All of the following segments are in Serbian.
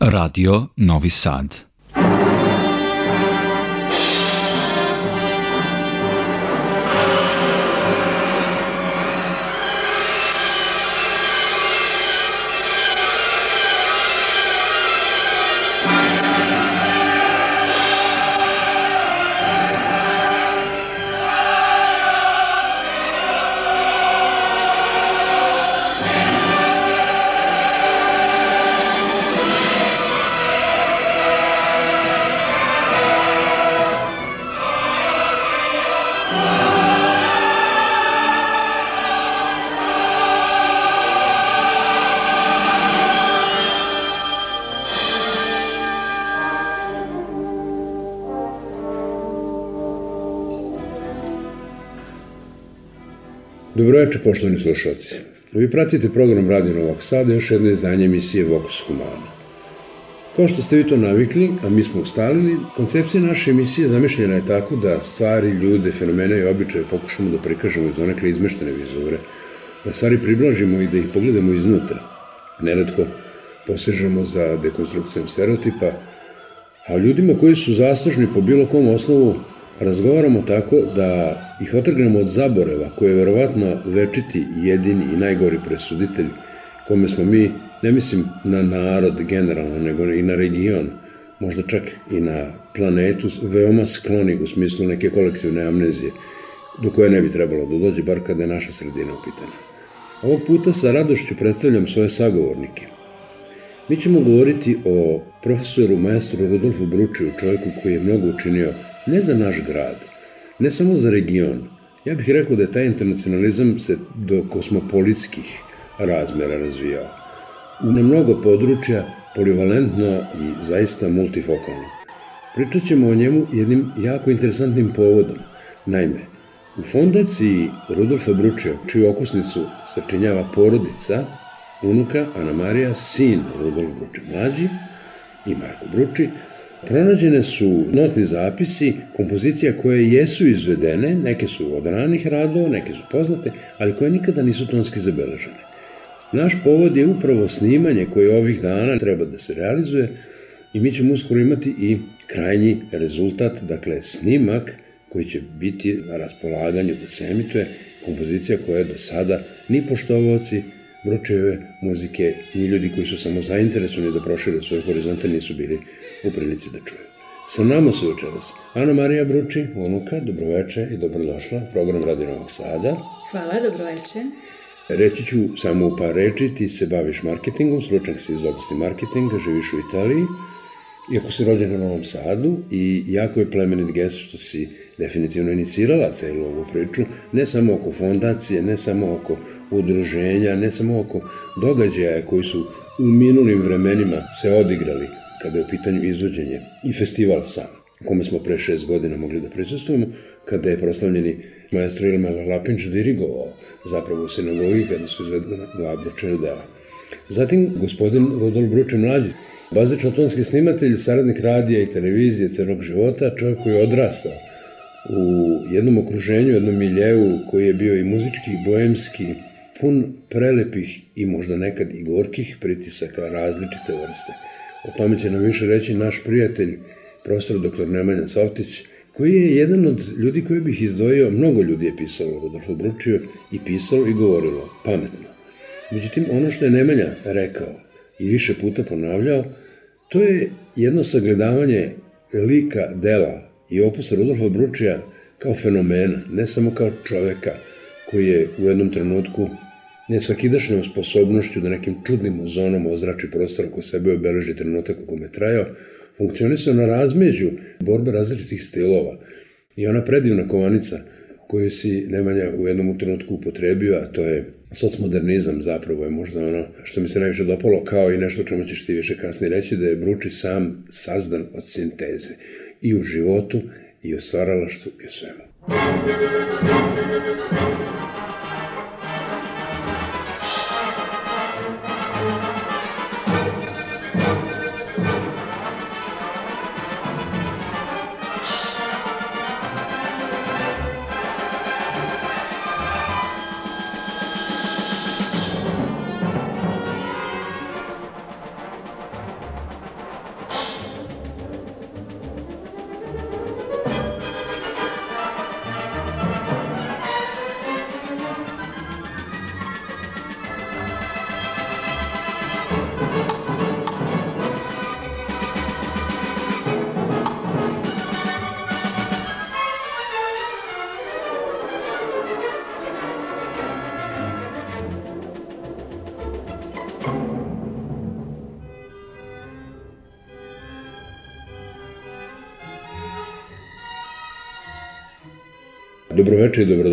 Radio Novi Sad. Dobroveče, poštovani slušalci. Vi pratite program Radio Novog Sada, još jedno izdanje emisije Vokus Humana. Kao što ste vi to navikli, a mi smo ustalili, koncepcija naše emisije zamišljena je tako da stvari, ljude, fenomene i običaje pokušamo da prikažemo iz onakle izmeštene vizure, da stvari priblažimo i da ih pogledamo iznutra. Neretko posežemo za dekonstrukcijom stereotipa, a ljudima koji su zaslužni po bilo kom osnovu razgovaramo tako da ih otrgnemo od zaboreva, koje je verovatno večiti jedini i najgori presuditelj, kome smo mi, ne mislim na narod generalno, nego i na region, možda čak i na planetu, veoma skloni u smislu neke kolektivne amnezije, do koje ne bi trebalo da dođe, bar kada je naša sredina u pitanju. Ovog puta sa radošću predstavljam svoje sagovornike. Mi ćemo govoriti o profesoru, maestru Rudolfu Bručiju, čovjeku koji je mnogo učinio ne za naš grad, ne samo za region. Ja bih rekao da je taj internacionalizam se do kosmopolitskih razmera razvijao. Na mnogo područja polivalentno i zaista multifokalno. Pričat ćemo o njemu jednim jako interesantnim povodom. Naime, u fondaciji Rudolfa Bručija, čiju okusnicu sačinjava porodica, unuka Ana Marija, sin Rudolf Bruči mlađi i Marko Bruči, Pronađene su notni zapisi kompozicija koje jesu izvedene, neke su od ranih radova, neke su poznate, ali koje nikada nisu tonski zabeležene. Naš povod je upravo snimanje koje ovih dana treba da se realizuje i mi ćemo uskoro imati i krajnji rezultat, dakle snimak koji će biti na raspolaganju da se emituje kompozicija koja je do sada ni poštovoci Bručeve muzike i ljudi koji su samo zainteresovani da prošire svoje horizonte nisu bili u prilici da čuju. Sa nama su večeras Ana Marija Bruči, unuka, dobroveče i dobrodošla, program Radi Novog Sada. Hvala, dobroveče. Reći ću samo u par reči, ti se baviš marketingom, slučajno si iz oblasti marketinga, živiš u Italiji, iako si rođen u Novom Sadu i jako je plemenit gest što si definitivno inicirala celu ovu priču, ne samo oko fondacije, ne samo oko udruženja, ne samo oko događaja koji su u minulim vremenima se odigrali kada je u pitanju izvođenje i festival sam, kome smo pre šest godina mogli da prisustujemo, kada je proslavljeni maestro Ilma Lapinč dirigovao zapravo u sinagogi kada su izvedena dva Bručeva dela. Zatim, gospodin Rudolf Bruče mlađi, bazično tonski snimatelj, saradnik radija i televizije celog života, čovjek koji je odrastao u jednom okruženju, jednom miljevu koji je bio i muzički i bojemski, pun prelepih i možda nekad i gorkih pritisaka različite vrste. O tome će nam više reći naš prijatelj, profesor dr. Nemanja Softić, koji je jedan od ljudi koje bih izdvojio, mnogo ljudi je pisalo Rodolfo Bručiju i pisalo i govorilo pametno. Međutim, ono što je Nemanja rekao i više puta ponavljao, to je jedno sagledavanje lika, dela i opusa Rudolfa Bručija kao fenomena, ne samo kao čoveka koji je u jednom trenutku nesvakidašnjom sposobnošću da nekim čudnim ozonom ozrači prostor oko sebe obeleži trenutak u kome trajao, funkcionisao na razmeđu borbe različitih stilova. I ona predivna kovanica koju si Nemanja u jednom trenutku upotrebio, a to je socmodernizam zapravo je možda ono što mi se najviše dopalo, kao i nešto čemu ćeš ti više kasnije reći, da je Bruči sam sazdan od sinteze i u životu, i u stvaralaštvu, i u svemu.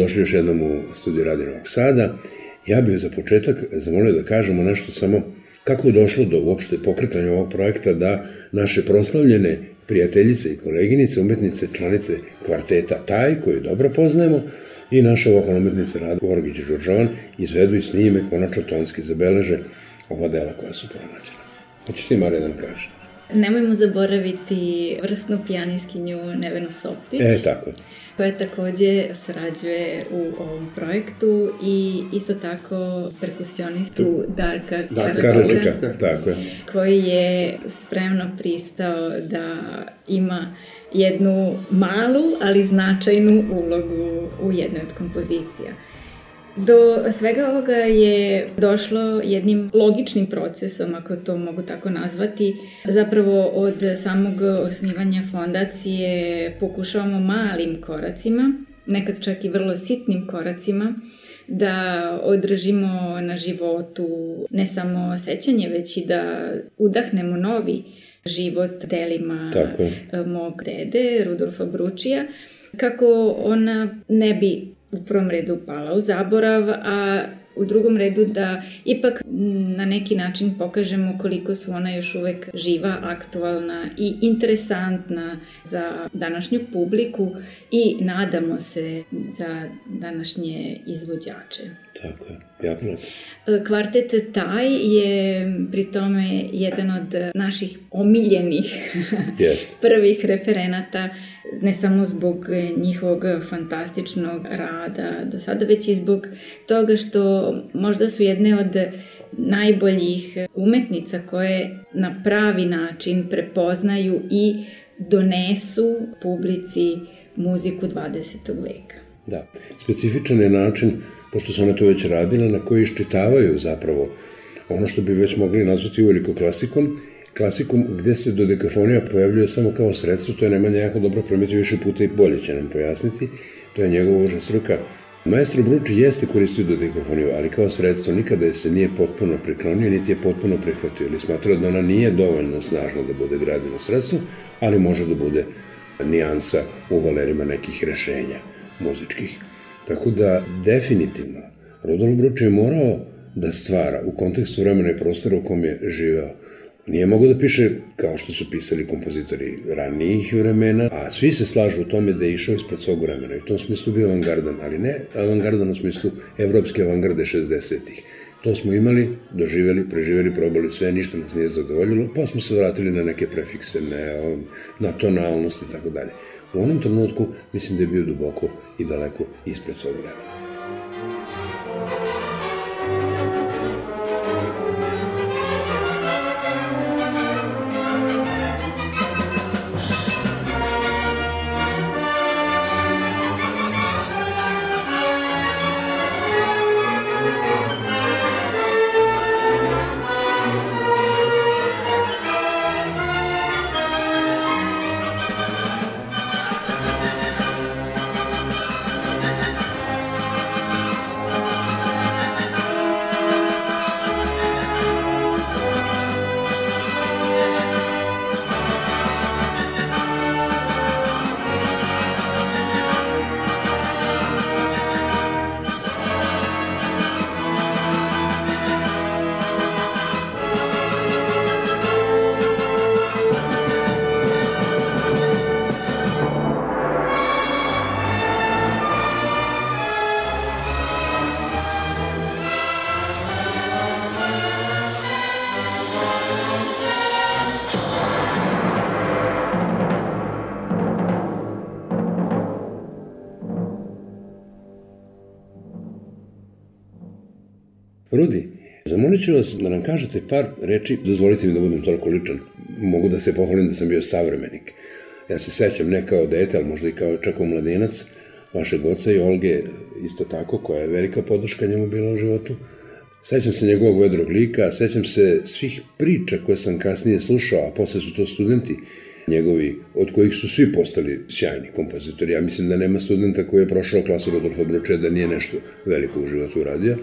Dobrodošli još jednom u studiju Radio Novog Sada. Ja bih za početak zamolio da kažemo nešto samo kako je došlo do uopšte pokretanja ovog projekta da naše proslavljene prijateljice i koleginice, umetnice, članice kvarteta Taj, koju dobro poznajemo, i naša vokalna umetnica Rada Orgić Đurđovan izvedu i snime, konačno tonski zabeleže ova dela koja su pronađena. Hoćeš ti, Marija, da nam kažeš? Nemojmo zaboraviti vrsnu pijaniskinju Nevenu Soptić. E, tako je koja takođe sarađuje u ovom projektu i isto tako perkusionistu Darka Karačika, tako je. koji je spremno pristao da ima jednu malu, ali značajnu ulogu u jednoj od kompozicija. Do svega ovoga je došlo jednim logičnim procesom, ako to mogu tako nazvati. Zapravo od samog osnivanja fondacije pokušavamo malim koracima, nekad čak i vrlo sitnim koracima, da održimo na životu ne samo sećanje, već i da udahnemo novi život delima mog dede, Rudolfa Bručija, kako ona ne bi u prvom redu pala u zaborav, a u drugom redu da ipak na neki način pokažemo koliko su ona još uvek živa, aktualna i interesantna za današnju publiku i nadamo se za današnje izvođače. Tako je, jako lepo. Kvartet Taj je pri tome jedan od naših omiljenih yes. prvih referenata ne samo zbog njihovog fantastičnog rada do sada, već i zbog toga što možda su jedne od najboljih umetnica koje na pravi način prepoznaju i donesu publici muziku 20. veka. Da, specifičan je način, pošto su one to već radile, na koji iščitavaju zapravo ono što bi već mogli nazvati uveliko klasikom klasikom gde se dodekafonija pojavljuje samo kao sredstvo, to je Nemanja jako dobro prometio više puta i bolje će nam pojasniti, to je njegova uža struka. Maestro Bruči jeste koristio dodekafoniju, ali kao sredstvo nikada se nije potpuno priklonio, niti je potpuno prihvatio, ili smatrao da ona nije dovoljno snažna da bude gradino sredstvo, ali može da bude nijansa u valerima nekih rešenja muzičkih. Tako da, definitivno, Rudolf Bruči je morao da stvara u kontekstu vremena i prostora u kom je živeo Nije mogo da piše kao što su pisali kompozitori ranijih vremena, a svi se slažu u tome da je išao ispred svog vremena i u tom smislu bio avangardan, ali ne avangardan u smislu evropske avangarde 60-ih. To smo imali, doživeli, preživeli, probali sve, ništa nas nije zadovoljilo, pa smo se vratili na neke prefikse, ne, na tonalnost i tako dalje. U onom trenutku mislim da je bio duboko i daleko ispred svog vremena. Ću vas da nam kažete par reči, dozvolite mi da budem toliko ličan. Mogu da se pohvalim da sam bio savremenik. Ja se sećam ne kao dete, ali možda i kao čak mladenac, vašeg oca i Olge isto tako, koja je velika podrška njemu bila u životu. Sećam se njegovog vedrog lika, sećam se svih priča koje sam kasnije slušao, a posle su to studenti njegovi, od kojih su svi postali sjajni kompozitori. Ja mislim da nema studenta koji je prošao klasu Rodolfa Bročeja da nije nešto veliko u životu uradio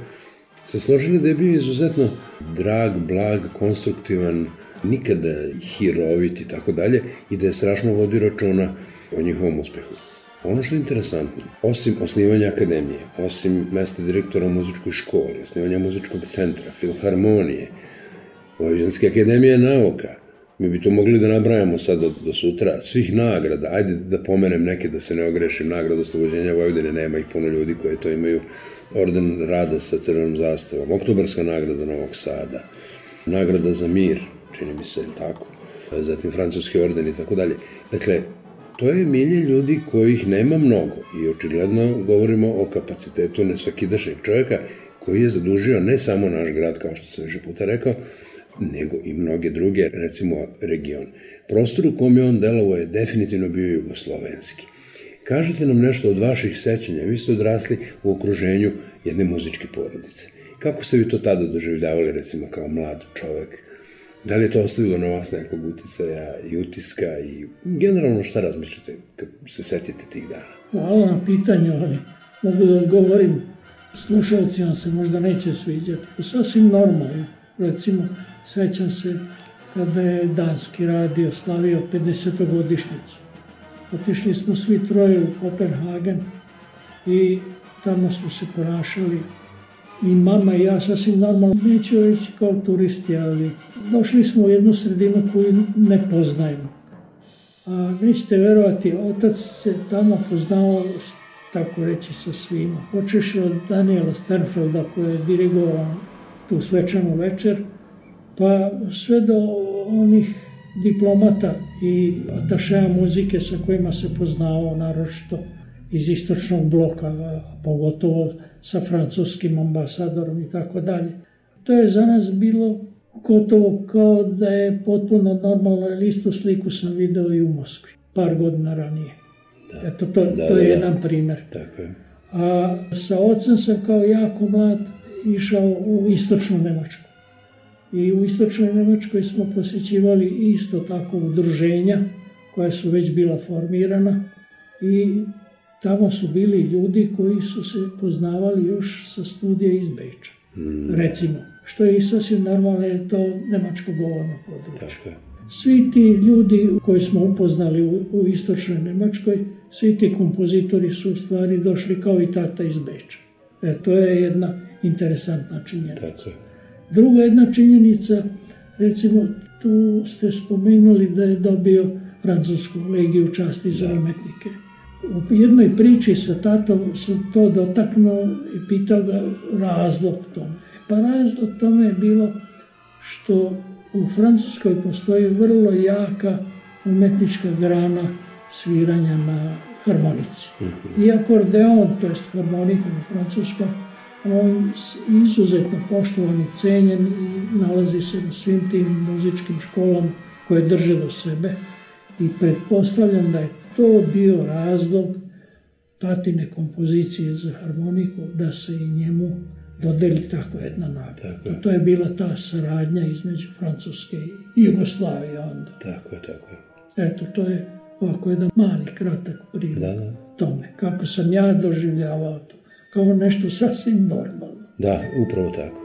se složili da je bio izuzetno drag, blag, konstruktivan, nikada hirovit i tako dalje i da je strašno vodio računa o njihovom uspehu. Ono što je interesantno, osim osnivanja akademije, osim mesta direktora u muzičkoj školi, osnivanja muzičkog centra, filharmonije, Vojvođanske akademije nauka, mi bi to mogli da nabrajamo sad do, do sutra, svih nagrada, ajde da pomenem neke da se ne ogrešim, nagrada oslobođenja Vojvodine, nema ih puno ljudi koji to imaju, orden rada sa crvenom zastavom, oktobarska nagrada Novog Sada, nagrada za mir, čini mi se, tako, zatim francuski orden i tako dalje. Dakle, to je milje ljudi kojih nema mnogo i očigledno govorimo o kapacitetu nesvakidašnjeg čovjeka koji je zadužio ne samo naš grad, kao što sam više puta rekao, nego i mnoge druge, recimo region. Prostor u kom je on delovo je definitivno bio jugoslovenski. Kažite nam nešto od vaših sećanja. Vi ste odrasli u okruženju jedne muzičke porodice. Kako ste vi to tada doživljavali, recimo, kao mlad čovek? Da li je to ostavilo na vas nekog uticaja i utiska i generalno šta razmišljate kad se setite tih dana? Hvala na pitanju, mogu da odgovorim slušalcima se možda neće sviđati. Sasvim normalno. Recimo, sećam se kada je Danski radio slavio 50. godišnicu. Otišli smo svi troje u Kopenhagen i tamo smo se ponašali i mama i ja sasvim normalno, neću reći kao turisti, ali došli smo u jednu sredinu koju ne poznajemo. A nećete verovati, otac se tamo poznao, tako reći, sa svima. Počeš od Daniela Sternfelda koji je dirigovao tu svečanu večer, pa sve do onih diplomata i atašeja muzike sa kojima se poznao naročito iz istočnog bloka, pogotovo sa francuskim ambasadorom i tako dalje. To je za nas bilo gotovo kao da je potpuno normalno, jer istu sliku sam video i u Moskvi, par godina ranije. Da. Eto, to, da, to je da, jedan primer. Tako je. A sa ocem sam kao jako mlad išao u istočnu Nemačku. I u istočnoj Nemačkoj smo posjećivali isto tako udruženja koja su već bila formirana i tamo su bili ljudi koji su se poznavali još sa studija iz Beča. Mm. Recimo, što je i sasvim normalno je to nemačko govorno područje. Tako Svi ti ljudi koji smo upoznali u, u istočnoj Nemačkoj, svi ti kompozitori su u stvari došli kao i tata iz Beča. E, to je jedna interesantna činjenica. Tako je. Druga jedna činjenica, recimo, tu ste spomenuli da je dobio francusku legiju časti za umetnike. U jednoj priči sa tatom sam to dotaknuo i pitao ga razlog tome. E, pa razlog tome je bilo što u Francuskoj postoji vrlo jaka umetnička grana sviranja na harmonici. Mhm. I akordeon, to jest harmonika na francuskom, on izuzetno poštovan i cenjen i nalazi se na svim tim muzičkim školama koje drže do sebe i pretpostavljam da je to bio razlog tatine kompozicije za harmoniku da se i njemu dodeli tako jedna nagrada. Tako To je bila ta saradnja između Francuske i Jugoslavije onda. Tako je, tako je. Eto, to je ovako jedan mali, kratak prilog da, da. tome. Kako sam ja doživljavao to kao nešto sasvim normalno. Da, upravo tako.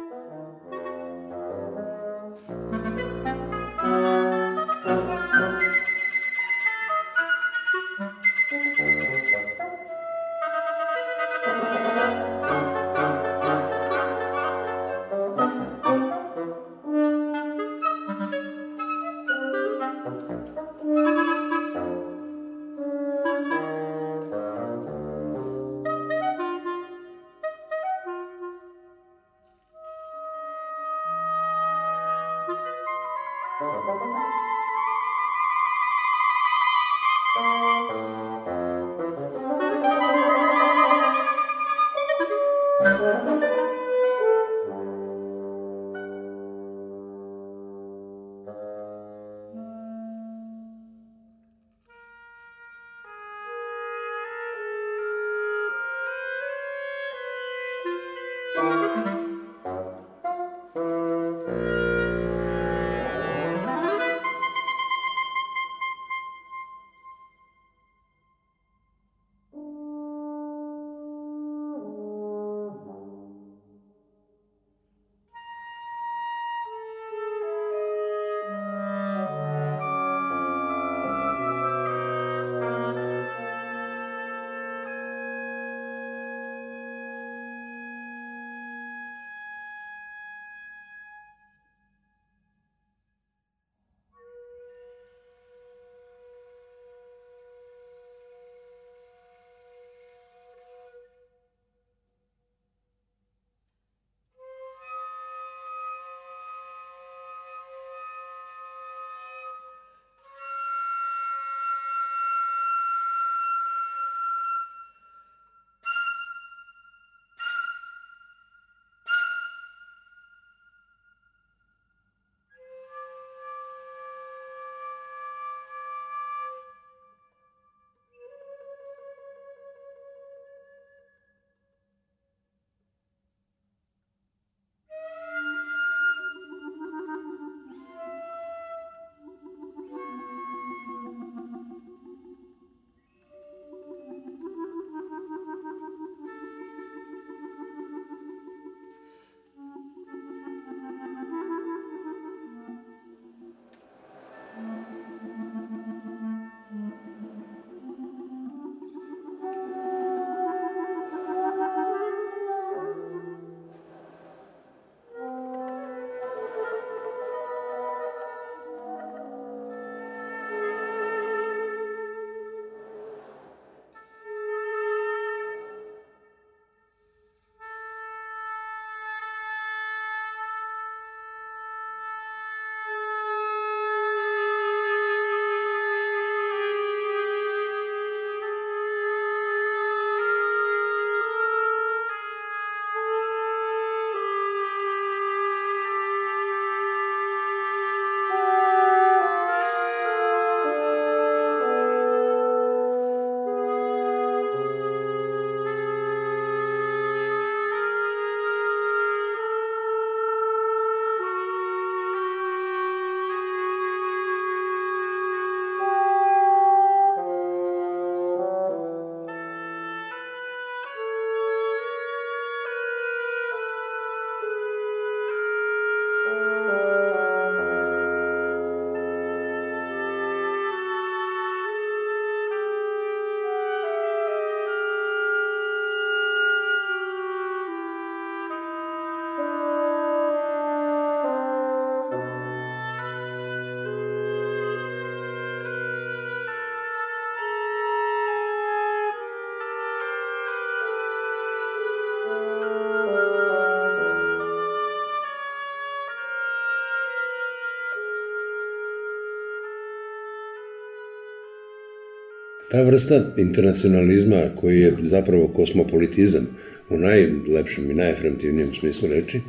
Ta vrsta internacionalizma koji je zapravo kosmopolitizam u najlepšem i najafirmativnijem smislu reči,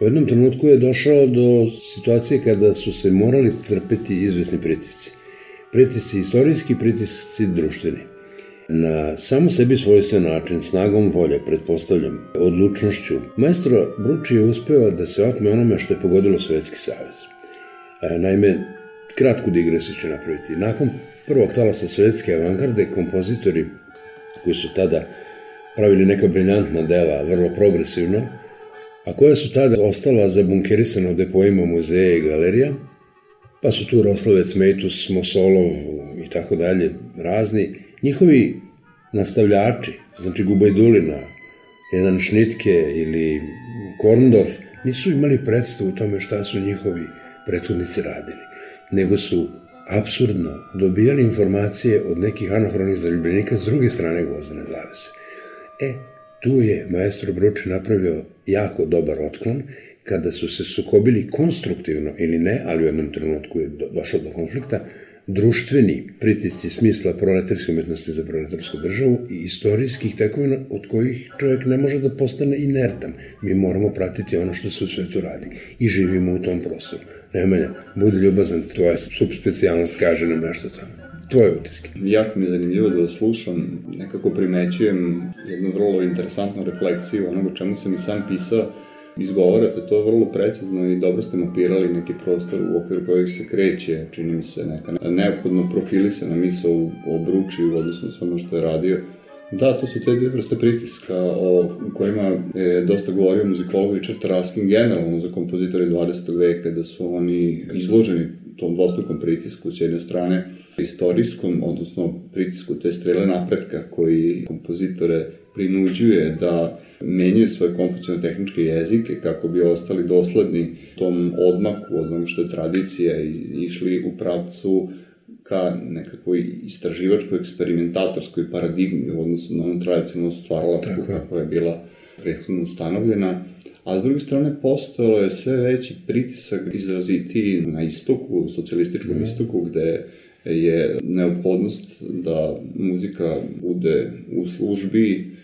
u jednom trenutku je došao do situacije kada su se morali trpeti izvesni pritisci. Pritisci istorijski, pritisci društveni. Na samo sebi svojstven način, snagom volje, pretpostavljam, odlučnošću, maestro Bruči je uspeo da se otme onome što je pogodilo Svetski savez. E, naime, kratku digresiju napraviti. Nakon prvog talasa svetske avangarde, kompozitori koji su tada pravili neka briljantna dela, vrlo progresivno, a koja su tada ostala zabunkerisana u depoima muzeja i galerija, pa su tu Roslavec, Mejtus, Mosolov i tako dalje, razni, njihovi nastavljači, znači Gubajdulina, jedan Šnitke ili Korndorf, nisu imali predstavu u tome šta su njihovi prethodnici radili, nego su absurdno dobijali informacije od nekih anahronih zaljubljenika s druge strane gvozdene zavese. E, tu je maestro Bruči napravio jako dobar otklon kada su se sukobili konstruktivno ili ne, ali u jednom trenutku je do, došlo do konflikta, društveni pritisci smisla proletarske umetnosti za proletarsku državu i istorijskih tekovina od kojih čovjek ne može da postane inertan. Mi moramo pratiti ono što se u svetu radi i živimo u tom prostoru. Nemanja, budi ljubazan, tvoja subspecijalnost kaže nam nešto tamo. Tvoje utiske. Jako mi je zanimljivo da slušam, nekako primećujem jednu vrlo interesantnu refleksiju onoga čemu sam i sam pisao, izgovarate to vrlo precizno i dobro ste mapirali neki prostor u okviru kojeg se kreće, čini mi se neka neophodno profilisana misla o Bruči u odnosu na sve ono što je radio. Da, to su te dvije vrste pritiska o kojima je dosta govorio muzikolog Richard Raskin generalno za kompozitore 20. veka, da su oni izloženi tom dvostrukom pritisku, s jedne strane istorijskom, odnosno pritisku te strele napretka koji kompozitore prinuđuje da menjaju svoje kompozicijno-tehničke jezike kako bi ostali dosledni tom odmaku od onog što je tradicija i išli u pravcu ka nekakvoj istraživačkoj, eksperimentatorskoj paradigmi u odnosu na onu tradicionalnu stvaralačku kakva je bila prethodno ustanovljena. A s druge strane, postojalo je sve veći pritisak izraziti na istoku, socijalističkom mm. istoku, gde je neophodnost da muzika bude u službi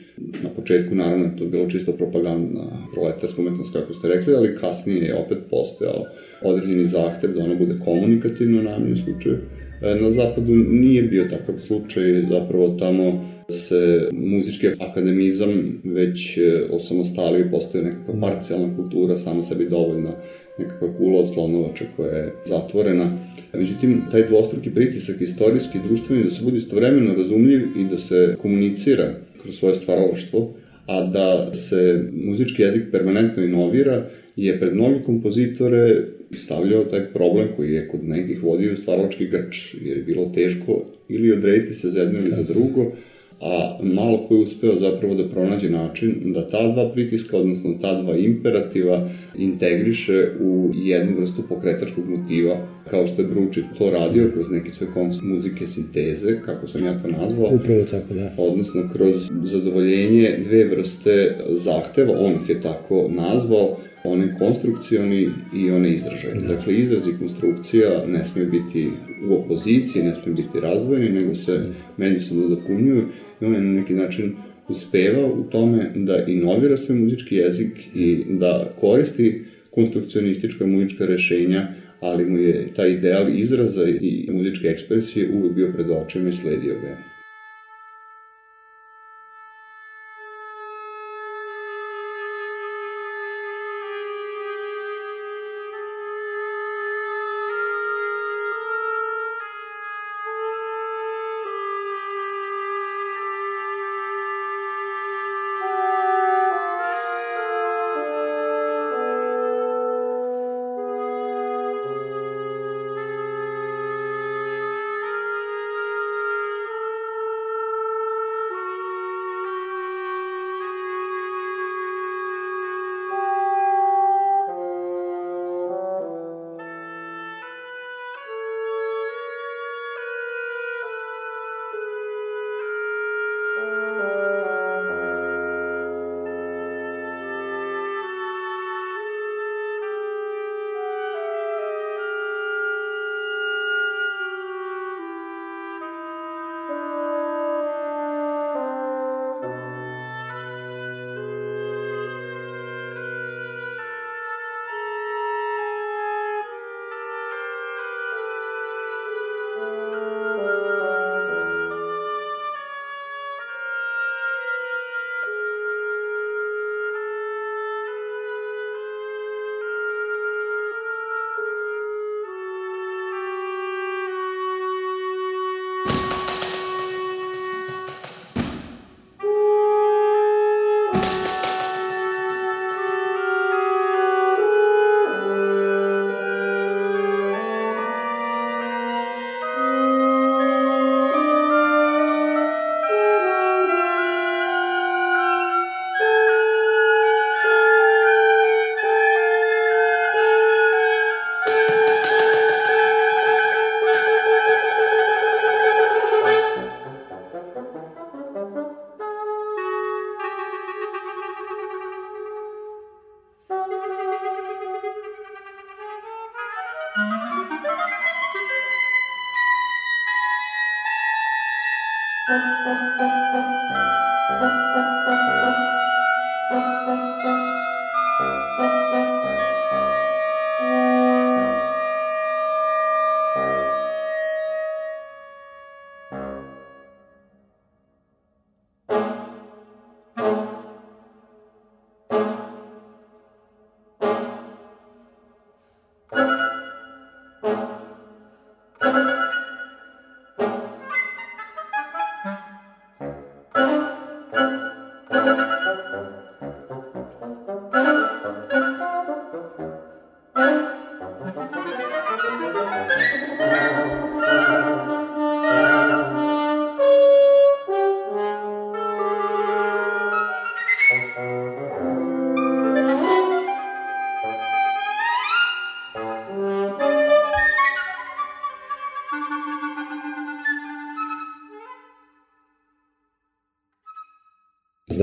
Na početku, naravno, to je bilo čisto propagandna proletarska umetnost, kako ste rekli, ali kasnije je opet postojao određeni zahtev da ona bude komunikativno na u slučaju. E, na zapadu nije bio takav slučaj, zapravo tamo se muzički akademizam već e, osamostalio i postoje nekakva parcijalna kultura, sama sebi dovoljna, nekakva kula od slonovača koja je zatvorena. Međutim, taj dvostruki pritisak istorijski i društveni da se bude istovremeno razumljiv i da se komunicira kroz svoje stvaralaštvo, a da se muzički jezik permanentno inovira, je pred mnogi kompozitore stavljao taj problem koji je kod nekih vodio u stvaralački grč, jer je bilo teško ili odrediti se za jedno ili za drugo, a malo ko je uspeo zapravo da pronađe način da ta dva pritiska, odnosno ta dva imperativa integriše u jednu vrstu pokretačkog motiva, kao što je Bruči to radio kroz neki svoj koncept muzike sinteze, kako sam ja to nazvao. Upravo tako, da. Odnosno kroz zadovoljenje dve vrste zahteva, on ih je tako nazvao, one konstrukcioni i one izražaje. Da. Dakle, izraz i konstrukcija ne smije biti u opoziciji, ne smije biti razvojeni, nego se da. međusobno dopunjuju i on je na neki način uspeva u tome da inovira svoj muzički jezik i da koristi konstrukcionistička muzička rešenja, ali mu je taj ideal izraza i muzičke ekspresije uvek bio pred očima i sledio ga. S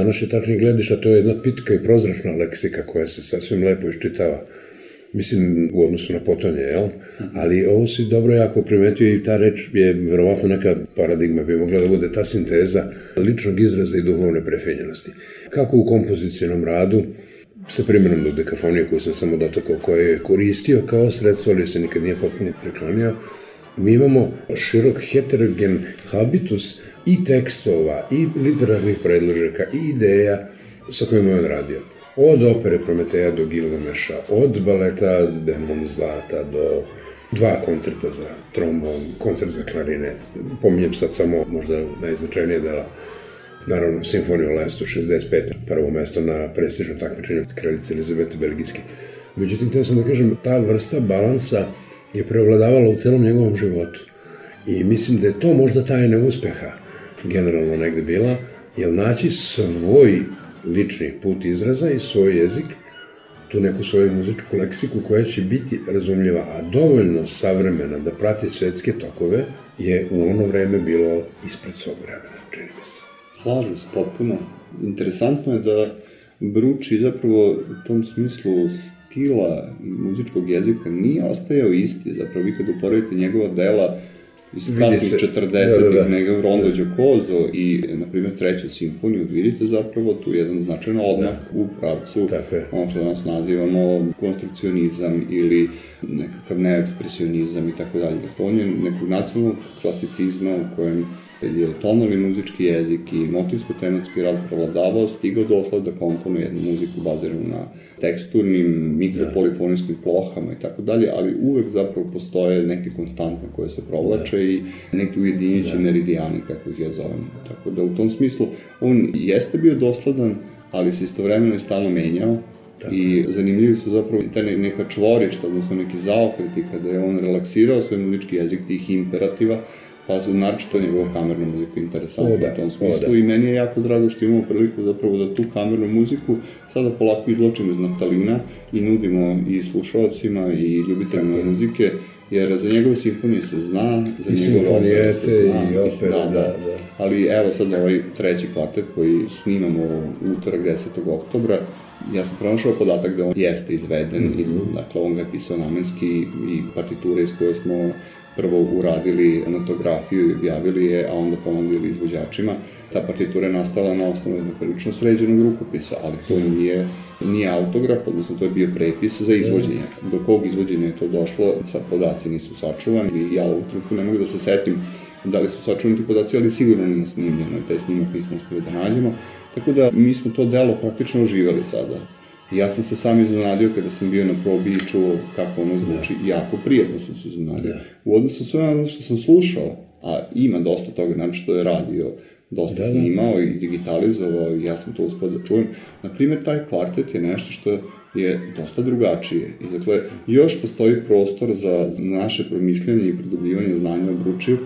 današnje tačnih gledišta to je jedna pitka i prozračna leksika koja se sasvim lepo iščitava. Mislim, u odnosu na potonje, jel? Ali ovo si dobro jako primetio i ta reč je verovatno neka paradigma bi mogla da bude ta sinteza ličnog izraza i duhovne prefinjenosti. Kako u kompozicijenom radu, sa primjerom do dekafonije koju sam samo dotakao, koje je koristio kao sredstvo, ali se nikad nije potpuno preklonio, mi imamo širok heterogen habitus i tekstova, i literarnih predložaka, i ideja sa kojima je on radio. Od opere Prometeja do Gilgameša, od baleta Demon Zlata do dva koncerta za trombon, koncert za klarinet. Pominjem sad samo možda najznačajnije dela naravno Simfoniju Lestu 65. prvo mesto na prestižnom takmičenju kraljice Elizabete Belgijske. Međutim, te sam da kažem, ta vrsta balansa je preovladavala u celom njegovom životu. I mislim da je to možda tajna uspeha generalno negde bila, jer naći svoj lični put izraza i svoj jezik, tu neku svoju muzičku leksiku koja će biti razumljiva, a dovoljno savremena da prati svetske tokove, je u ono vreme bilo ispred svog vremena, čini mi se. Slažem se potpuno. Interesantno je da Bruči zapravo u tom smislu stila i muzičkog jezika nije ostajao isti. Zapravo vi kad uporedite njegova dela iz kasnih 40-ih, da, da, da. nego Rondo Giocoso i, na primjer, treću simfoniju, vidite zapravo tu jedan značajan odmak da. u pravcu ono što danas nazivamo konstrukcionizam ili nekakav neekspresionizam i tako dalje. Dakle, on je nekog nacionalnog klasicizma u kojem je tonalni muzički jezik i motivsko-tematski rad prevladavao, stigao dotle da komponuje jednu muziku baziranu na teksturnim, mikropolifonijskim plohama i tako dalje, ali uvek zapravo postoje neke konstantne koje se provlače da. i neki ujedinjući da. meridijani, kako ih ja zovem. Tako da u tom smislu on jeste bio dosledan, ali se istovremeno je stalno menjao, Tako. I zanimljivi su zapravo ta neka čvorišta, odnosno neki zaokreti kada je on relaksirao svoj muzički jezik tih imperativa, pa su naročito njegova kamerna muzika interesantna da, u tom smislu i meni je jako drago što imamo priliku zapravo da tu kamernu muziku sada polako izločimo iz naftalina i nudimo i slušalcima i ljubiteljima Tako. muzike, jer za njegove simfonije se zna, za I njegove opere se zna. I opere, da, da, da. Ali evo sad ovaj treći kvartet koji snimamo utorak 10. oktobra, ja sam pronašao podatak da on jeste izveden mm -hmm. i dakle on ga je pisao namenski i partiture iz koje smo prvo uradili notografiju i objavili je, a onda pomogli izvođačima. Ta partitura je nastala na osnovu jednog prilično sređenog rukopisa, ali to nije, nije autograf, odnosno to je bio prepis za izvođenje. Do kog izvođenja je to došlo, sad podaci nisu sačuvani i ja u trenutku ne mogu da se setim da li su sačuvani ti podaci, ali sigurno nije snimljeno i taj snimak nismo uspeli da nađemo. Tako da mi smo to delo praktično oživali sada. Ja sam se sam iznenadio kada sam bio na probi i čuo kako ono zvuči. Da. Jako prijatno sam se iznenadio. Da. U odnosu sve ono što sam slušao, a ima dosta toga, znači što je radio, dosta da, da. snimao da. i digitalizovao i ja sam to uspio da čujem. Naprimjer, taj kvartet je nešto što je dosta drugačije. I dakle, još postoji prostor za naše promišljanje i produbljivanje znanja o Bručiju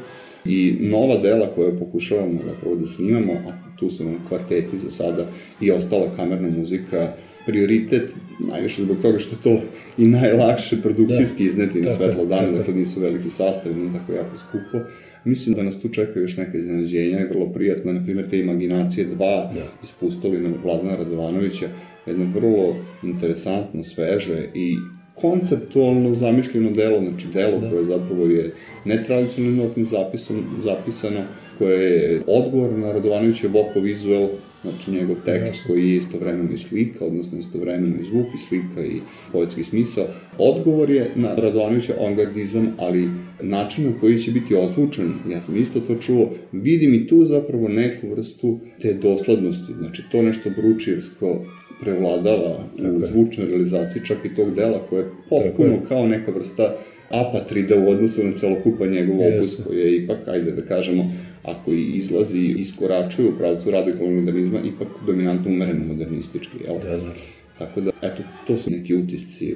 i nova dela koje pokušavamo zapravo da snimamo, a tu su nam kvarteti za sada i ostala kamerna muzika, prioritet, najviše zbog toga što to i najlakše produkcijski da. izneti na svetlo dana, da, dakle nisu veliki sastavi, nije tako jako skupo. Mislim da nas tu čekaju još neke iznenađenja i vrlo prijatno, na primjer te Imaginacije 2 da. ispustili na Vladana Radovanovića, jedno vrlo interesantno, sveže i konceptualno zamišljeno delo, znači delo da. koje zapravo je netradicionalnim zapisan, zapisano, koje je odgovor na Radovanovića Boko vizuel, znači njegov tekst Jasne. koji je istovremeno i slika, odnosno istovremeno i zvuk i slika i poetski smisao. Odgovor je na Radovanovića avangardizam, ali način na koji će biti osvučen, ja sam isto to čuo, vidim i tu zapravo neku vrstu te doslednosti, znači to nešto bručirsko prevladava Tako u zvučnoj realizaciji čak i tog dela koje je potpuno kao neka vrsta apatrida u odnosu na celokupan njegov opus koji je ipak, ajde da kažemo, ako i izlazi i iskoračuje u pravcu radikalnog modernizma, ipak dominantno umereno modernistički, jel? Da, da. Tako da, eto, to su neki utisci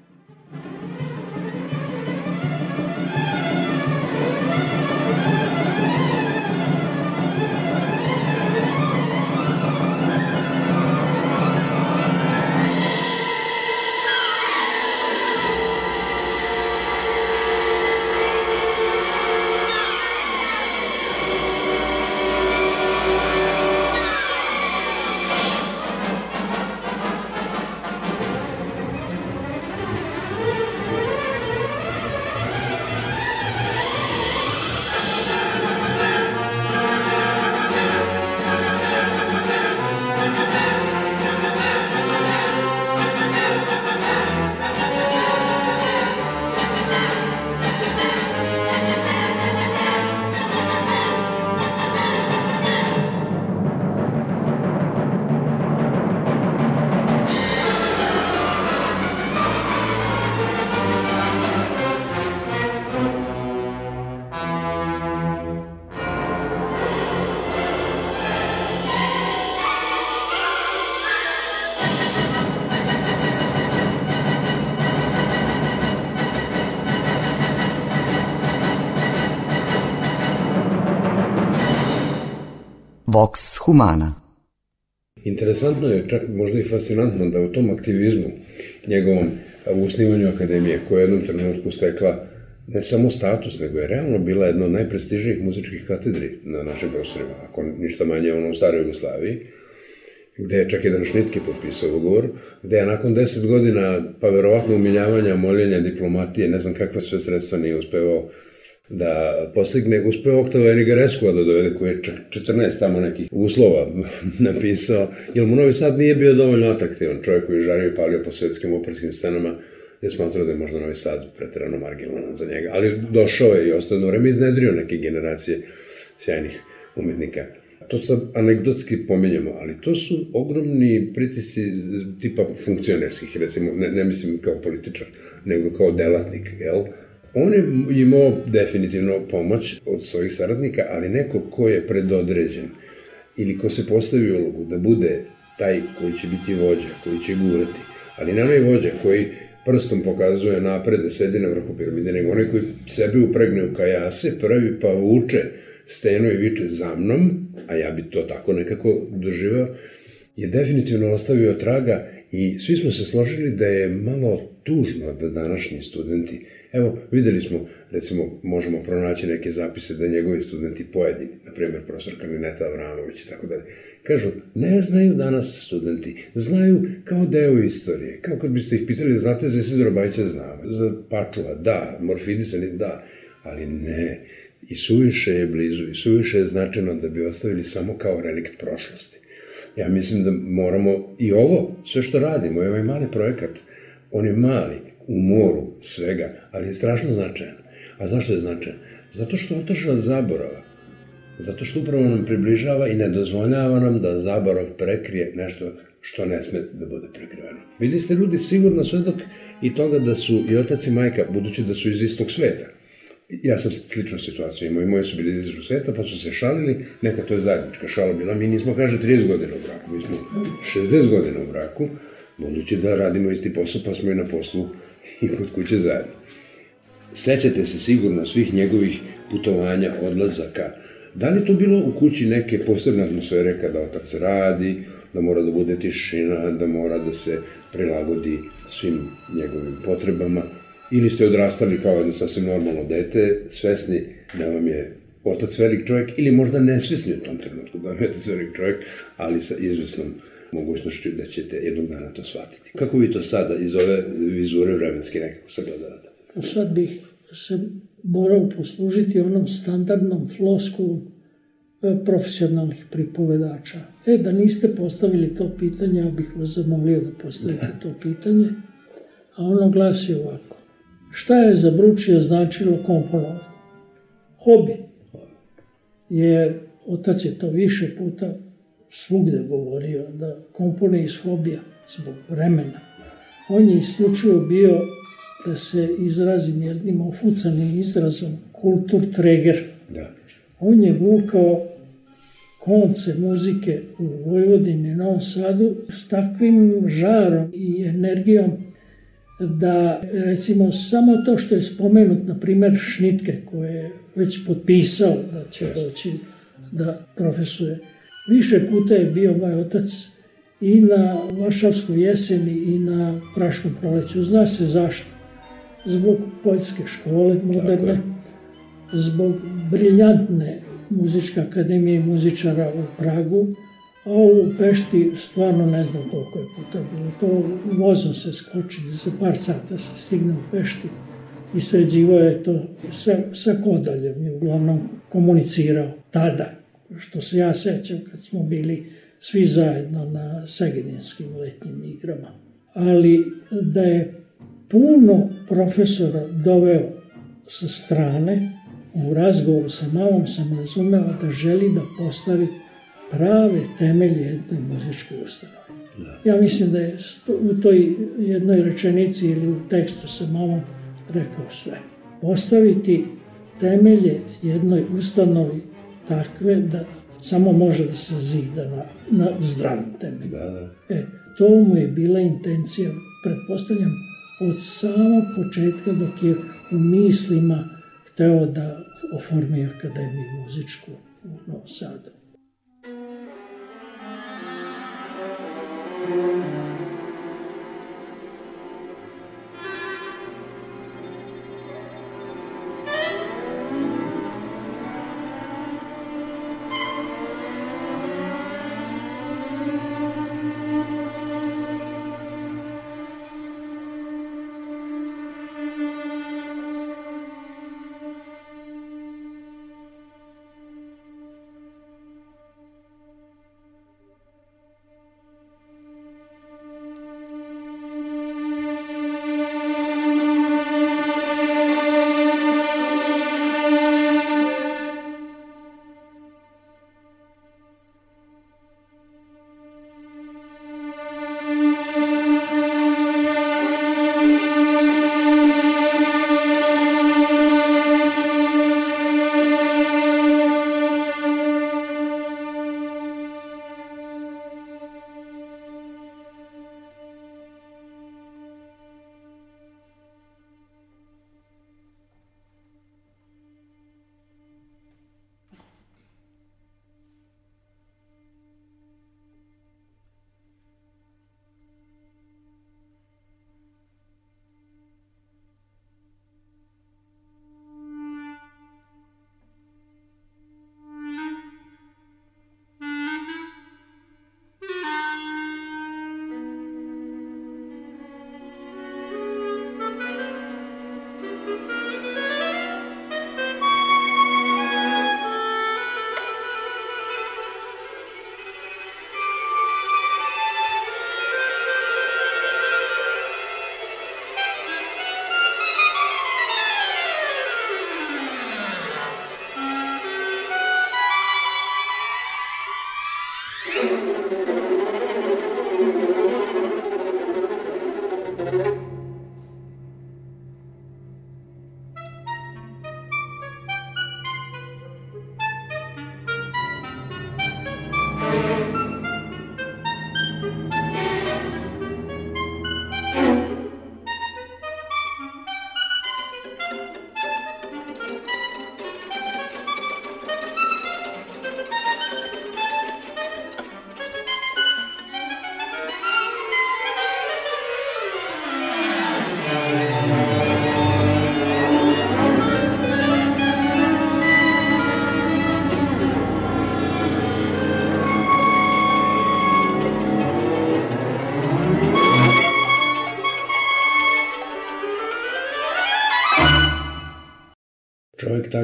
Humana. Interesantno je, čak možda i fascinantno, da u tom aktivizmu njegovom u osnivanju akademije, koja je jednom trenutku stekla ne samo status, nego je realno bila jedna od najprestižnijih muzičkih katedri na našim prostorima, ako ništa manje ono u staroj Jugoslaviji, gde je čak jedan Šnitke potpisao ugovor, gde je nakon deset godina, pa verovatno umiljavanja, moljenja, diplomatije, ne znam kakva sve sredstva nije uspevao da postigne, uspeo Oktava Enigaresku da dovede, koji je 14 tamo nekih uslova napisao, jer mu Novi Sad nije bio dovoljno atraktivan čovjek koji je žario i palio po svetskim operskim scenama, je smatrao da je možda Novi Sad pretrano marginalan za njega, ali došao je i ostao vreme iznedrio neke generacije sjajnih umetnika. To sad anegdotski pomenjamo, ali to su ogromni pritisci tipa funkcionerskih, recimo, ne, ne mislim kao političar, nego kao delatnik, jel? On je imao definitivno pomoć od svojih saradnika, ali neko ko je predodređen ili ko se postavi ulogu da bude taj koji će biti vođa, koji će gurati, ali ne onaj vođa koji prstom pokazuje napred da sedi na vrhu piramide, nego onaj koji sebe upregne u kajase, prvi pa vuče steno i viče za mnom, a ja bi to tako nekako doživao, je definitivno ostavio traga i svi smo se složili da je malo tužno da današnji studenti Evo, videli smo, recimo, možemo pronaći neke zapise da njegovi studenti pojedini, na primjer profesor Kalineta Avramović i tako dalje, kažu, ne znaju danas studenti, znaju kao deo istorije, kao kad biste ih pitali, znate za Isidora Bajića znamo, za Pačula, da, Morfidisa, da, ali ne, i suviše je blizu, i suviše je značajno da bi ostavili samo kao relikt prošlosti. Ja mislim da moramo i ovo, sve što radimo, ovaj mali projekat, on je mali, u moru svega, ali je strašno značajan. A zašto je značajan? Zato što otrša od zaborava. Zato što upravo nam približava i ne dozvoljava nam da zaborav prekrije nešto što ne sme da bude prekriveno. Bili ste ljudi sigurno svedok i toga da su i otac i majka, budući da su iz istog sveta, ja sam sličnu situaciju imao i moji su bili iz istog sveta, pa su se šalili, neka to je zajednička šala bila, mi nismo, kaže, 30 godina u braku, mi smo 60 godina u braku, budući da radimo isti posao, pa smo i na poslu i kod kuće zajedno. Sećate se sigurno svih njegovih putovanja, odlazaka. Da li to bilo u kući neke posebne atmosfere kada otac radi, da mora da bude tišina, da mora da se prilagodi svim njegovim potrebama, ili ste odrastali kao jedno sasvim normalno dete, svesni da vam je otac velik čovjek, ili možda nesvesni u tom trenutku da vam je otac velik čovjek, ali sa izvesnom mogućnošću da ćete jednog dana to shvatiti. Kako vi to sada iz ove vizure vremenske nekako sagledavate? Pa sad bih se morao poslužiti onom standardnom flosku e, profesionalnih pripovedača. E, da niste postavili to pitanje, ja bih vas zamolio da postavite da. to pitanje. A ono glasi ovako. Šta je za Bručija značilo komponovanje? Hobi. Jer otac je to više puta svugde govorio da kompone iz hobija zbog vremena. On je isključivo bio, da se izrazim jednim ofucanim izrazom, kultur treger. Da. On je vukao konce muzike u Vojvodini, Novom Sadu s takvim žarom i energijom da recimo samo to što je spomenut, na primer Šnitke koje je već potpisao da će doći da profesuje. Više puta je bio moj otac i na Varšavskoj jeseni i na Praškom proleću. Zna se zašto. Zbog poljske škole moderne, zbog briljantne muzičke akademije i muzičara u Pragu, a u Pešti stvarno ne znam koliko je puta bilo. To vozom se skoči, za par sata se stigne u Peštu i sređivo je to sa, sa Kodaljem i uglavnom komunicirao tada što se ja sećam kad smo bili svi zajedno na Segedinskim letnjim igrama. Ali da je puno profesora doveo sa strane, u razgovoru sa mamom sam razumeo da želi da postavi prave temelje jednoj muzičkoj ustanovi. Da. Ja mislim da je u toj jednoj rečenici ili u tekstu sa mamom rekao sve. Postaviti temelje jednoj ustanovi takve da samo može da se zida na, na zdravim temelju. Da, da. E, to mu je bila intencija, pretpostavljam, od samog početka dok je u mislima hteo da oformi akademiju muzičku u Novom Sadu. Thank you.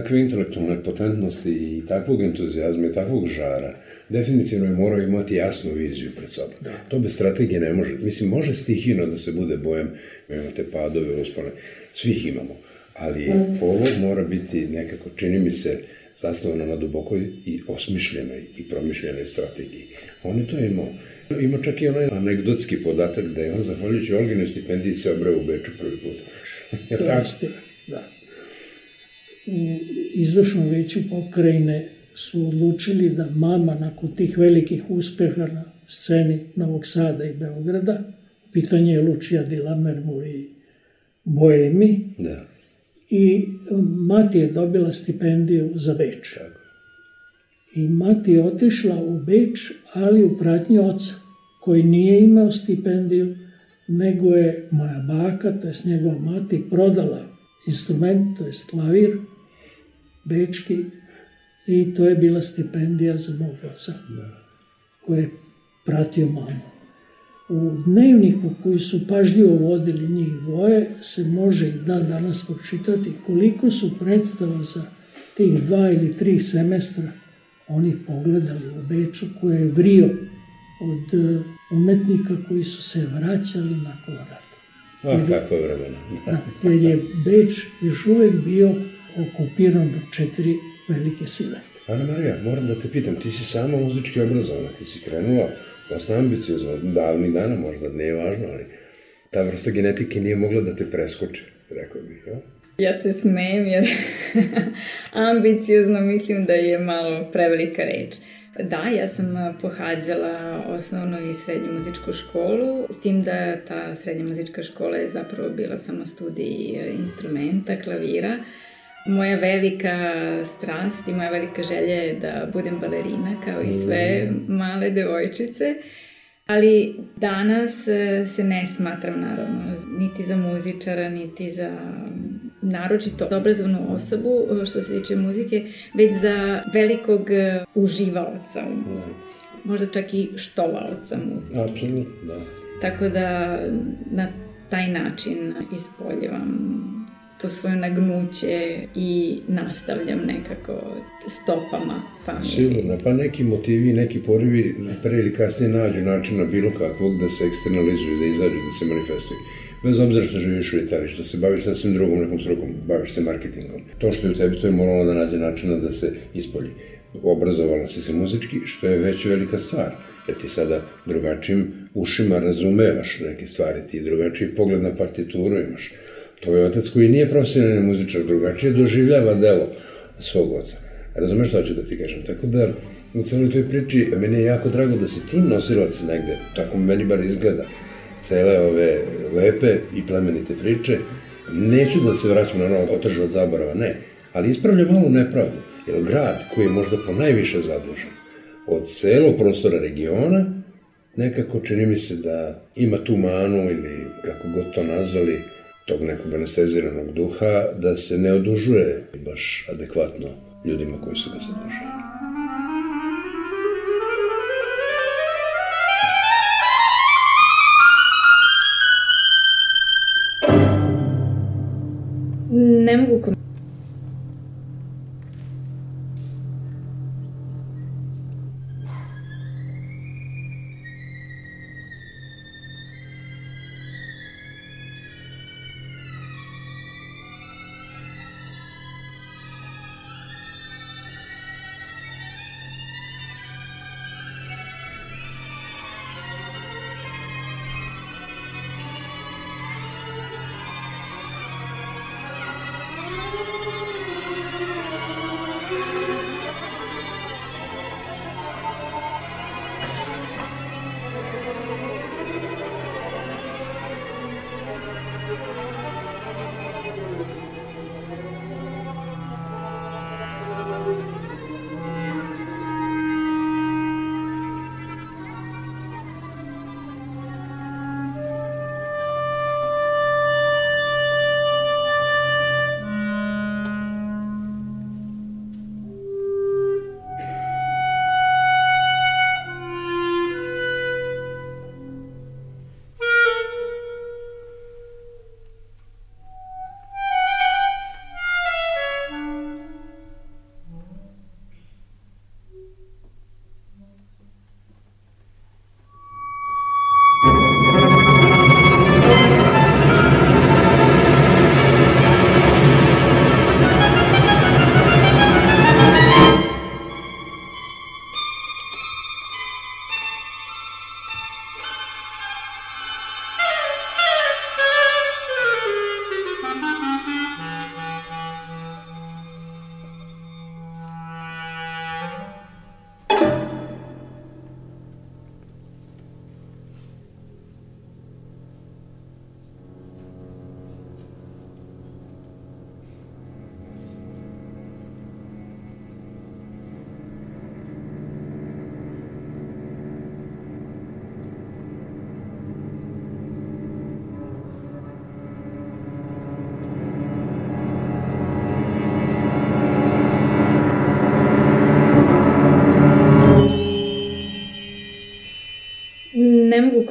Takve intelektualne potentnosti i takvog entuzijazma i takvog žara, definitivno je morao imati jasnu viziju pred sobom. Da. To bez strategije ne može. Mislim, može stihino da se bude bojem, imate padove, uspone, svih imamo. Ali mm. ovo mora biti nekako, čini mi se, zasnovano na dubokoj i osmišljenoj i promišljenoj strategiji. On je to imao. Ima čak i onaj anegdotski podatak da je on, zahvaljujući Olginoj stipendiji, se obrao u Beču prvi put. to jeste, da. U izvršnom veću pokrajine su odlučili da mama nakon tih velikih uspeha na sceni Novog Sada i Beograda, pitanje je Lučija di Lamermu i Boemi, da. i mati je dobila stipendiju za Beč. I mati je otišla u Beč, ali u pratnji oca, koji nije imao stipendiju, nego je moja baka, to je njegova mati, prodala instrument, to je klavir, bečki, i to je bila stipendija za mog oca, da. koji je pratio mamu. U dnevniku koji su pažljivo vodili njih dvoje se može i dan danas pročitati koliko su predstava za tih dva ili tri semestra oni pogledali u Beču koje je vrio od e, umetnika koji su se vraćali nakon rata. A, jer, kako vremena. da, jer je Beč još uvek bio okupiran do četiri velike sile. Ana Marija, moram da te pitam, ti si sama muzički obrazovana, ti si krenula dosta ambiciozno, davnih dana možda, nije važno, ali ta vrsta genetike nije mogla da te preskoče, rekao bih, ja? Ja se smejem jer ambiciozno mislim da je malo prevelika reč. Da, ja sam pohađala osnovnu i srednju muzičku školu, s tim da ta srednja muzička škola je zapravo bila samo studij instrumenta, klavira. Moja velika strast i moja velika želja je da budem balerina kao i sve mm. male devojčice. Ali danas se ne smatram naravno niti za muzičara, niti za naročito obrazovnu osobu što se tiče muzike, već za velikog uživaoca u muzici. Možda čak i štovaoca muzike. Apsolutno, da. Tako da na taj način ispoljivam to svoje nagnuće i nastavljam nekako stopama familije. Sigurno, pa neki motivi, neki porivi pre ili kasnije nađu načina bilo kakvog da se eksternalizuju, da izađu, da se manifestuju. Bez obzira što živiš u Italiji, što se baviš sa svim drugom nekom strukom, baviš se marketingom. To što je u tebi, to je moralo da nađe načina da se ispolji. Obrazovala si se muzički, što je već velika stvar jer ti sada drugačijim ušima razumevaš neke stvari, ti drugačiji pogled na partituru imaš tvoj otac koji nije profesionalni muzičar drugačije doživljava delo svog oca. Razumeš što ću da ti kažem? Tako da u celoj toj priči meni je jako drago da si ti nosilac negde, tako meni bar izgleda, cele ove lepe i plemenite priče. Neću da se vraćam na ono otežu od zaborava, ne, ali ispravlja malu nepravdu, jer grad koji je možda po najviše zadužen od celog prostora regiona, nekako čini mi se da ima tu manu ili kako god to nazvali, tog nekog anesteziranog duha da se ne odužuje baš adekvatno ljudima koji su ga zadužili. Ne mogu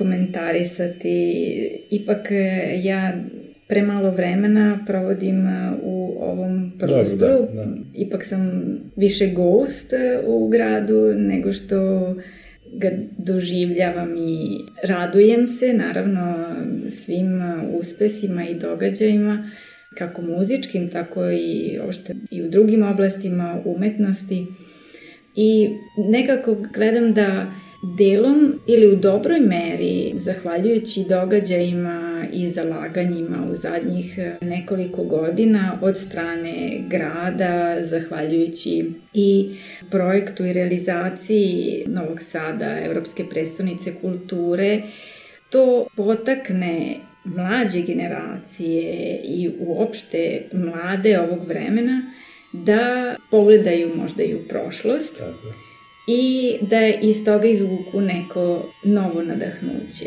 komentarisati. Ipak e, ja premalo vremena provodim u ovom prostoru. Dobro, da, da. Ipak sam više gost u gradu nego što ga doživljavam i radujem se, naravno, svim uspesima i događajima, kako muzičkim, tako i, ošte, i u drugim oblastima umetnosti. I nekako gledam da delom ili u dobroj meri, zahvaljujući događajima i zalaganjima u zadnjih nekoliko godina od strane grada, zahvaljujući i projektu i realizaciji Novog Sada, Evropske prestonice kulture, to potakne mlađe generacije i uopšte mlade ovog vremena da pogledaju možda i u prošlost. Tako i da iz toga izvuku neko novo nadahnuće.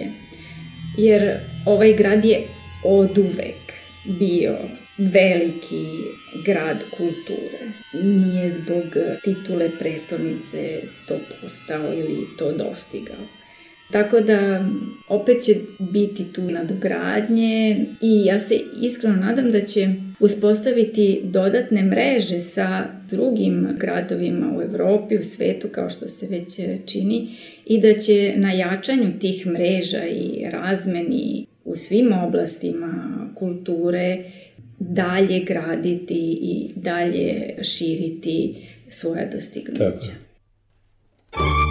Jer ovaj grad je od uvek bio veliki grad kulture. Nije zbog titule prestolnice to postao ili to dostigao. Tako da opet će biti tu nadogradnje i ja se iskreno nadam da će uspostaviti dodatne mreže sa drugim gradovima u Evropi, u svetu kao što se već čini i da će na jačanju tih mreža i razmeni u svim oblastima kulture dalje graditi i dalje širiti svoja dostignuća. Tako.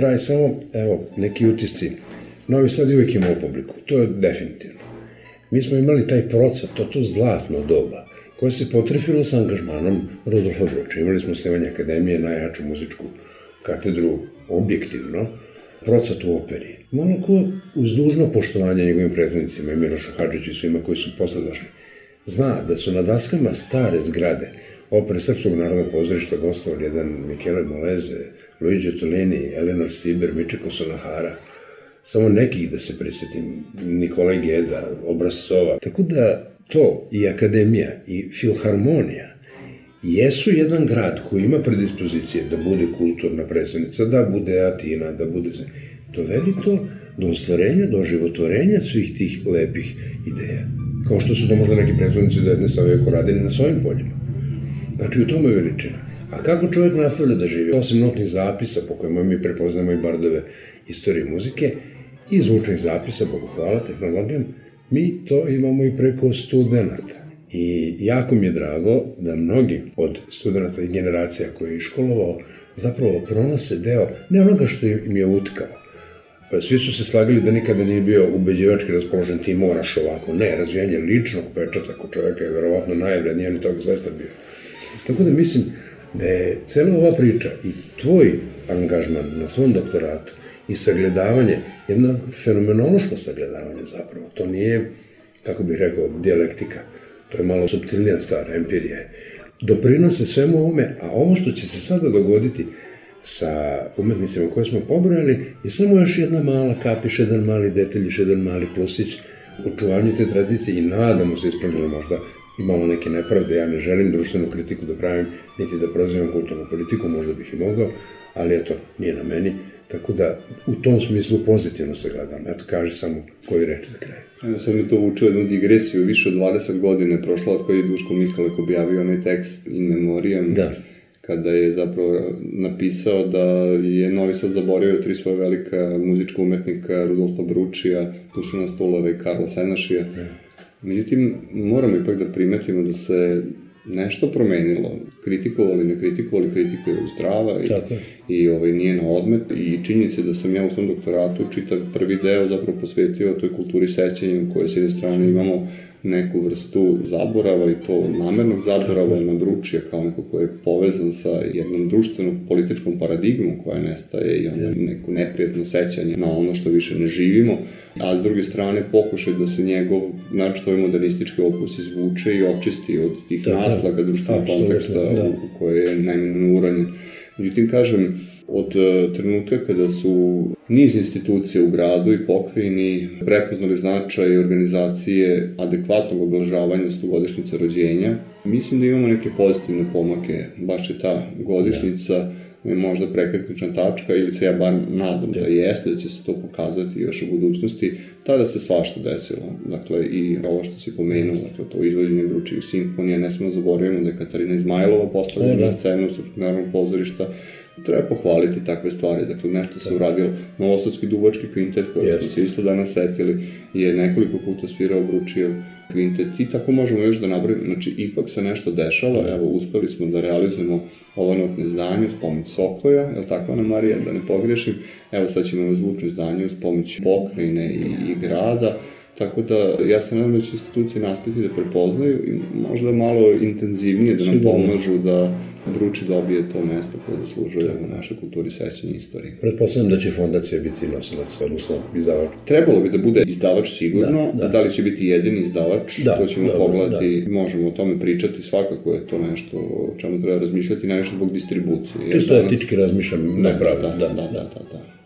Kraj samo, evo, neki utisci. Novi Sad je uvijek imao publiku, to je definitivno. Mi smo imali taj procet, to to zlatno doba, koje se potrefilo sa angažmanom Rodolfa Broča. Imali smo Sevanje akademije, najjaču muzičku katedru, objektivno, procat u operi. Malo ko, uz dužno poštovanje njegovim prethodnicima, i Milošu Hadžiću i svima koji su posle došli, zna da su na daskama stare zgrade opere Srpskog narodnog pozorišta gostovali jedan Michele Moleze, Luigi Tolini, Eleanor Stiber, Mičeko Sonahara, samo nekih da se prisetim, Nikolaj Geda, Obrazcova. Tako da to i akademija i filharmonija jesu jedan grad koji ima predispozicije da bude kulturna predstavnica, da bude Atina, da bude... Dovedi to do ostvarenja, do životvorenja svih tih lepih ideja. Kao što su to možda neki prethodnici 19. veku radili na svojim poljima. Znači, u tome je veličina. A kako čovjek nastavlja da živi? Osim notnih zapisa po kojima mi prepoznamo i bardove istorije muzike i zvučnih zapisa, Bogu hvala, tehnologijom, mi to imamo i preko studenta. I jako mi je drago da mnogi od studenta i generacija koje je iškolovao zapravo pronose deo, ne onoga što im je utkao. Svi su se slagali da nikada nije bio ubeđivački raspoložen, ti moraš ovako. Ne, razvijanje ličnog pečata kod čoveka je verovatno najvrednije, on je toga zvesta bio. Tako da mislim da je cela ova priča i tvoj angažman na svom doktoratu i sagledavanje, jedno fenomenološko sagledavanje zapravo. To nije, kako bih rekao, dijalektika. To je malo subtilnija stvar, empirija je. Doprinose svemu ovome, a ovo što će se sada dogoditi sa umetnicima koje smo pobrali je samo još jedna mala kapiš, jedan mali detalj, jedan mali plusić u čuvanju te tradicije i nadamo se ispravljeno možda imamo neke nepravde, ja ne želim društvenu kritiku da pravim, niti da prozivam kulturnu politiku, možda bih i mogao, ali eto, nije na meni, tako da u tom smislu pozitivno se gledam. Eto, kaže samo koju reč za kraj. Evo sad mi to učio jednu digresiju, više od 20 godine prošlo od koji je Duško Mihalek objavio onaj tekst In Memoriam. Da kada je zapravo napisao da je Novi Sad zaboravio tri svoje velika muzička umetnika Rudolfa Bručija, Dušana Stolova i Karla Senašija. Da. Međutim, moramo ipak da primetimo da se nešto promenilo. Kritikovali, ne kritikovali, kritika je zdrava i, Tako. i ovaj, nije na odmet. I činjenica da sam ja u svom doktoratu čitav prvi deo zapravo posvetio toj kulturi sećanja u kojoj s jedne strane imamo neku vrstu zaborava i to namernog zaborava na Bručija kao neko ko je povezan sa jednom društvenom političkom paradigmom koja nestaje i onda neko neprijatno sećanje na ono što više ne živimo, a s druge strane pokušaj da se njegov, znači ovaj modernistički opus izvuče i očisti od tih da, naslaga društvenog konteksta da. u koje je najmenu uranjen. Međutim, kažem, od e, trenutka kada su niz institucija u gradu i pokrajini prepoznali značaj organizacije adekvatnog oblažavanja stogodišnjice rođenja, mislim da imamo neke pozitivne pomake. Baš je ta godišnjica da. možda prekretnična tačka ili se ja bar nadam da, da jeste, da će se to pokazati još u budućnosti, tada se svašta desilo. Dakle, i ovo što si pomenuo, dakle, to izvođenje Bručivih simfonija, ne smemo da zaboravimo da je Katarina Izmajlova postavljena da. na scenu Srpskog narodnog pozorišta, treba pohvaliti takve stvari. Dakle, nešto se uradilo. Novosadski duvački kvintet, koji yes. smo se isto danas setili, je nekoliko puta svirao Bručijev kvintet i tako možemo još da nabrojimo. Znači, ipak se nešto dešava. Evo, uspeli smo da realizujemo ovo notne zdanje uz pomoć Sokoja, je li tako, Ana Marija, da ne pogrešim? Evo, sad ćemo zvučno zdanje uz pomoć pokrajine i, i grada. Tako da, ja se nadam da će institucije nastaviti da prepoznaju i možda malo intenzivnije da nam pomažu da Bruči dobije to mesto koje zaslužuje Tako. u našoj kulturi sećanja i istorije. Pretpostavljam da će fondacija biti nosilac, odnosno izdavač. Trebalo bi da bude izdavač sigurno, da, da. da li će biti jedini izdavač, da, to ćemo dobro, pogledati, da. možemo o tome pričati, svakako je to nešto o čemu treba razmišljati, najviše zbog distribucije. Čisto danas... etički razmišljam, da, napravno, da, da, da, da, da, da.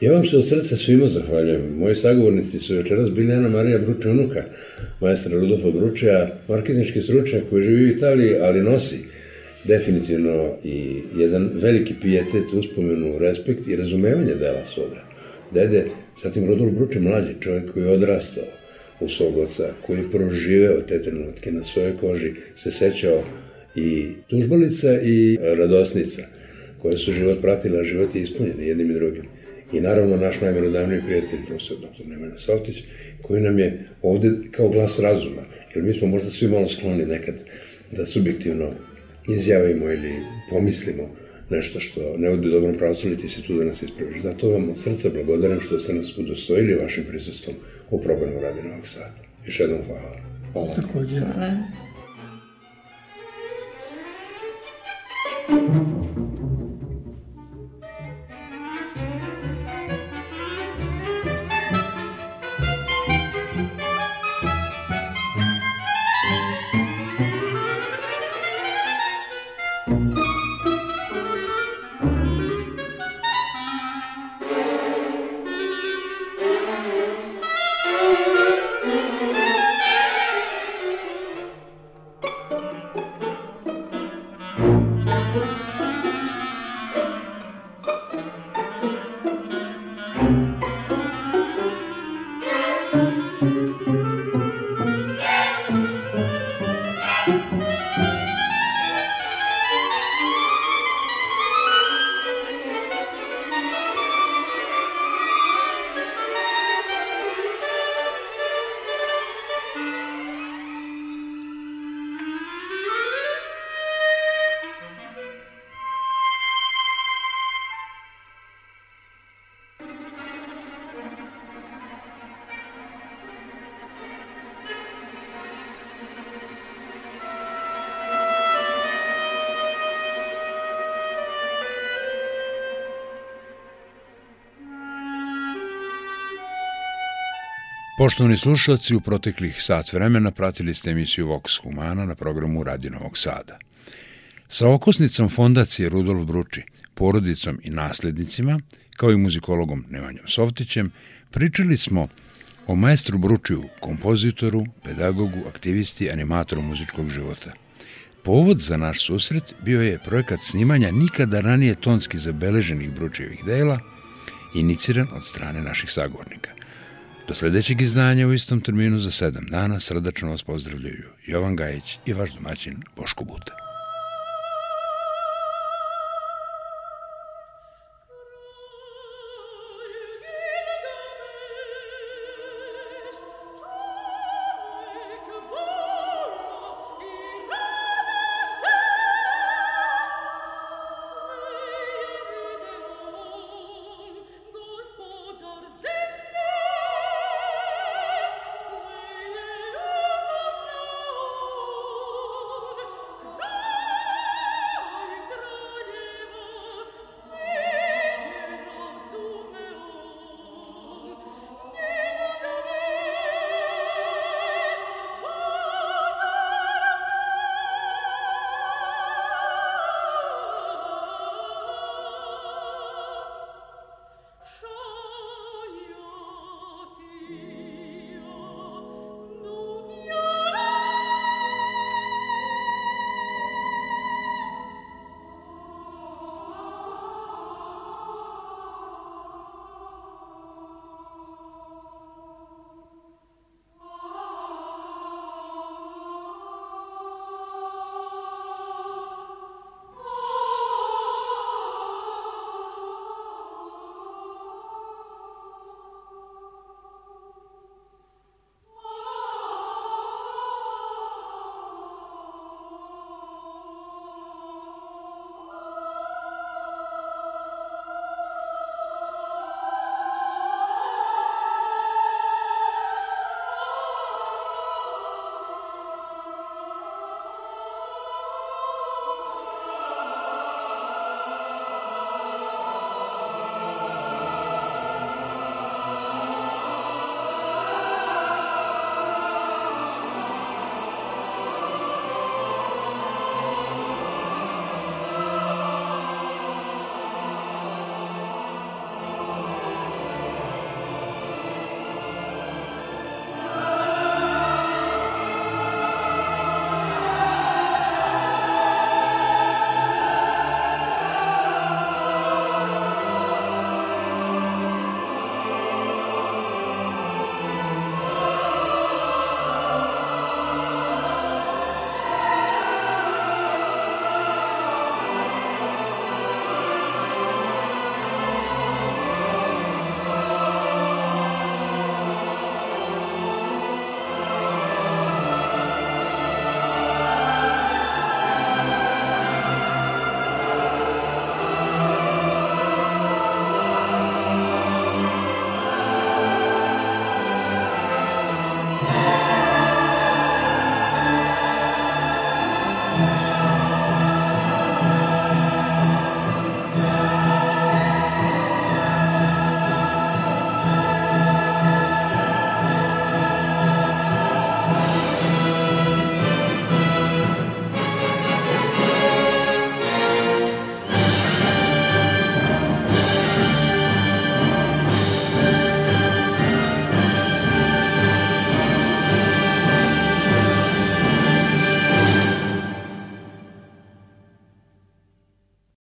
Ja vam se od srca svima zahvaljujem. Moji sagovornici su večeras bili Ana Marija Bruče unuka, majstra Rudolfa Bručeja, marketinjski stručnjak koji živi u Italiji, ali nosi definitivno i jedan veliki pijetet, uspomenu, respekt i razumevanje dela svoga. Dede, zatim Rodolf Bruče mlađi, čovjek koji je odrastao u svog oca, koji je proživeo te trenutke na svojoj koži, se sećao i tužbalica i radosnica, koje su život pratile, a život je ispunjen jednim i drugim. I naravno naš najmerodavniji prijatelj, profesor dr. Nemanja Softić, koji nam je ovde kao glas razuma, jer mi smo možda svi malo skloni nekad da subjektivno izjavimo ili pomislimo nešto što ne odi u dobrom pravcu, ili ti si tu da nas ispraviš. Zato vam od srca blagodarim što ste nas udostojili vašim prisustvom u programu Radi Novog Sada. Još jednom hvala. Hvala. Također. Hvala. Música Poštovani slušalci, u proteklih sat vremena pratili ste emisiju Vox Humana na programu Radio Novog Sada. Sa okosnicom fondacije Rudolf Bruči, porodicom i naslednicima, kao i muzikologom Nemanjom Softićem, pričali smo o maestru Bručiju, kompozitoru, pedagogu, aktivisti, animatoru muzičkog života. Povod za naš susret bio je projekat snimanja nikada ranije tonski zabeleženih Bručijevih dela, iniciran od strane naših sagornika. Do sledećeg izdanja u istom terminu za sedam dana srdačno vas pozdravljaju Jovan Gajić i vaš domaćin Boško Buta.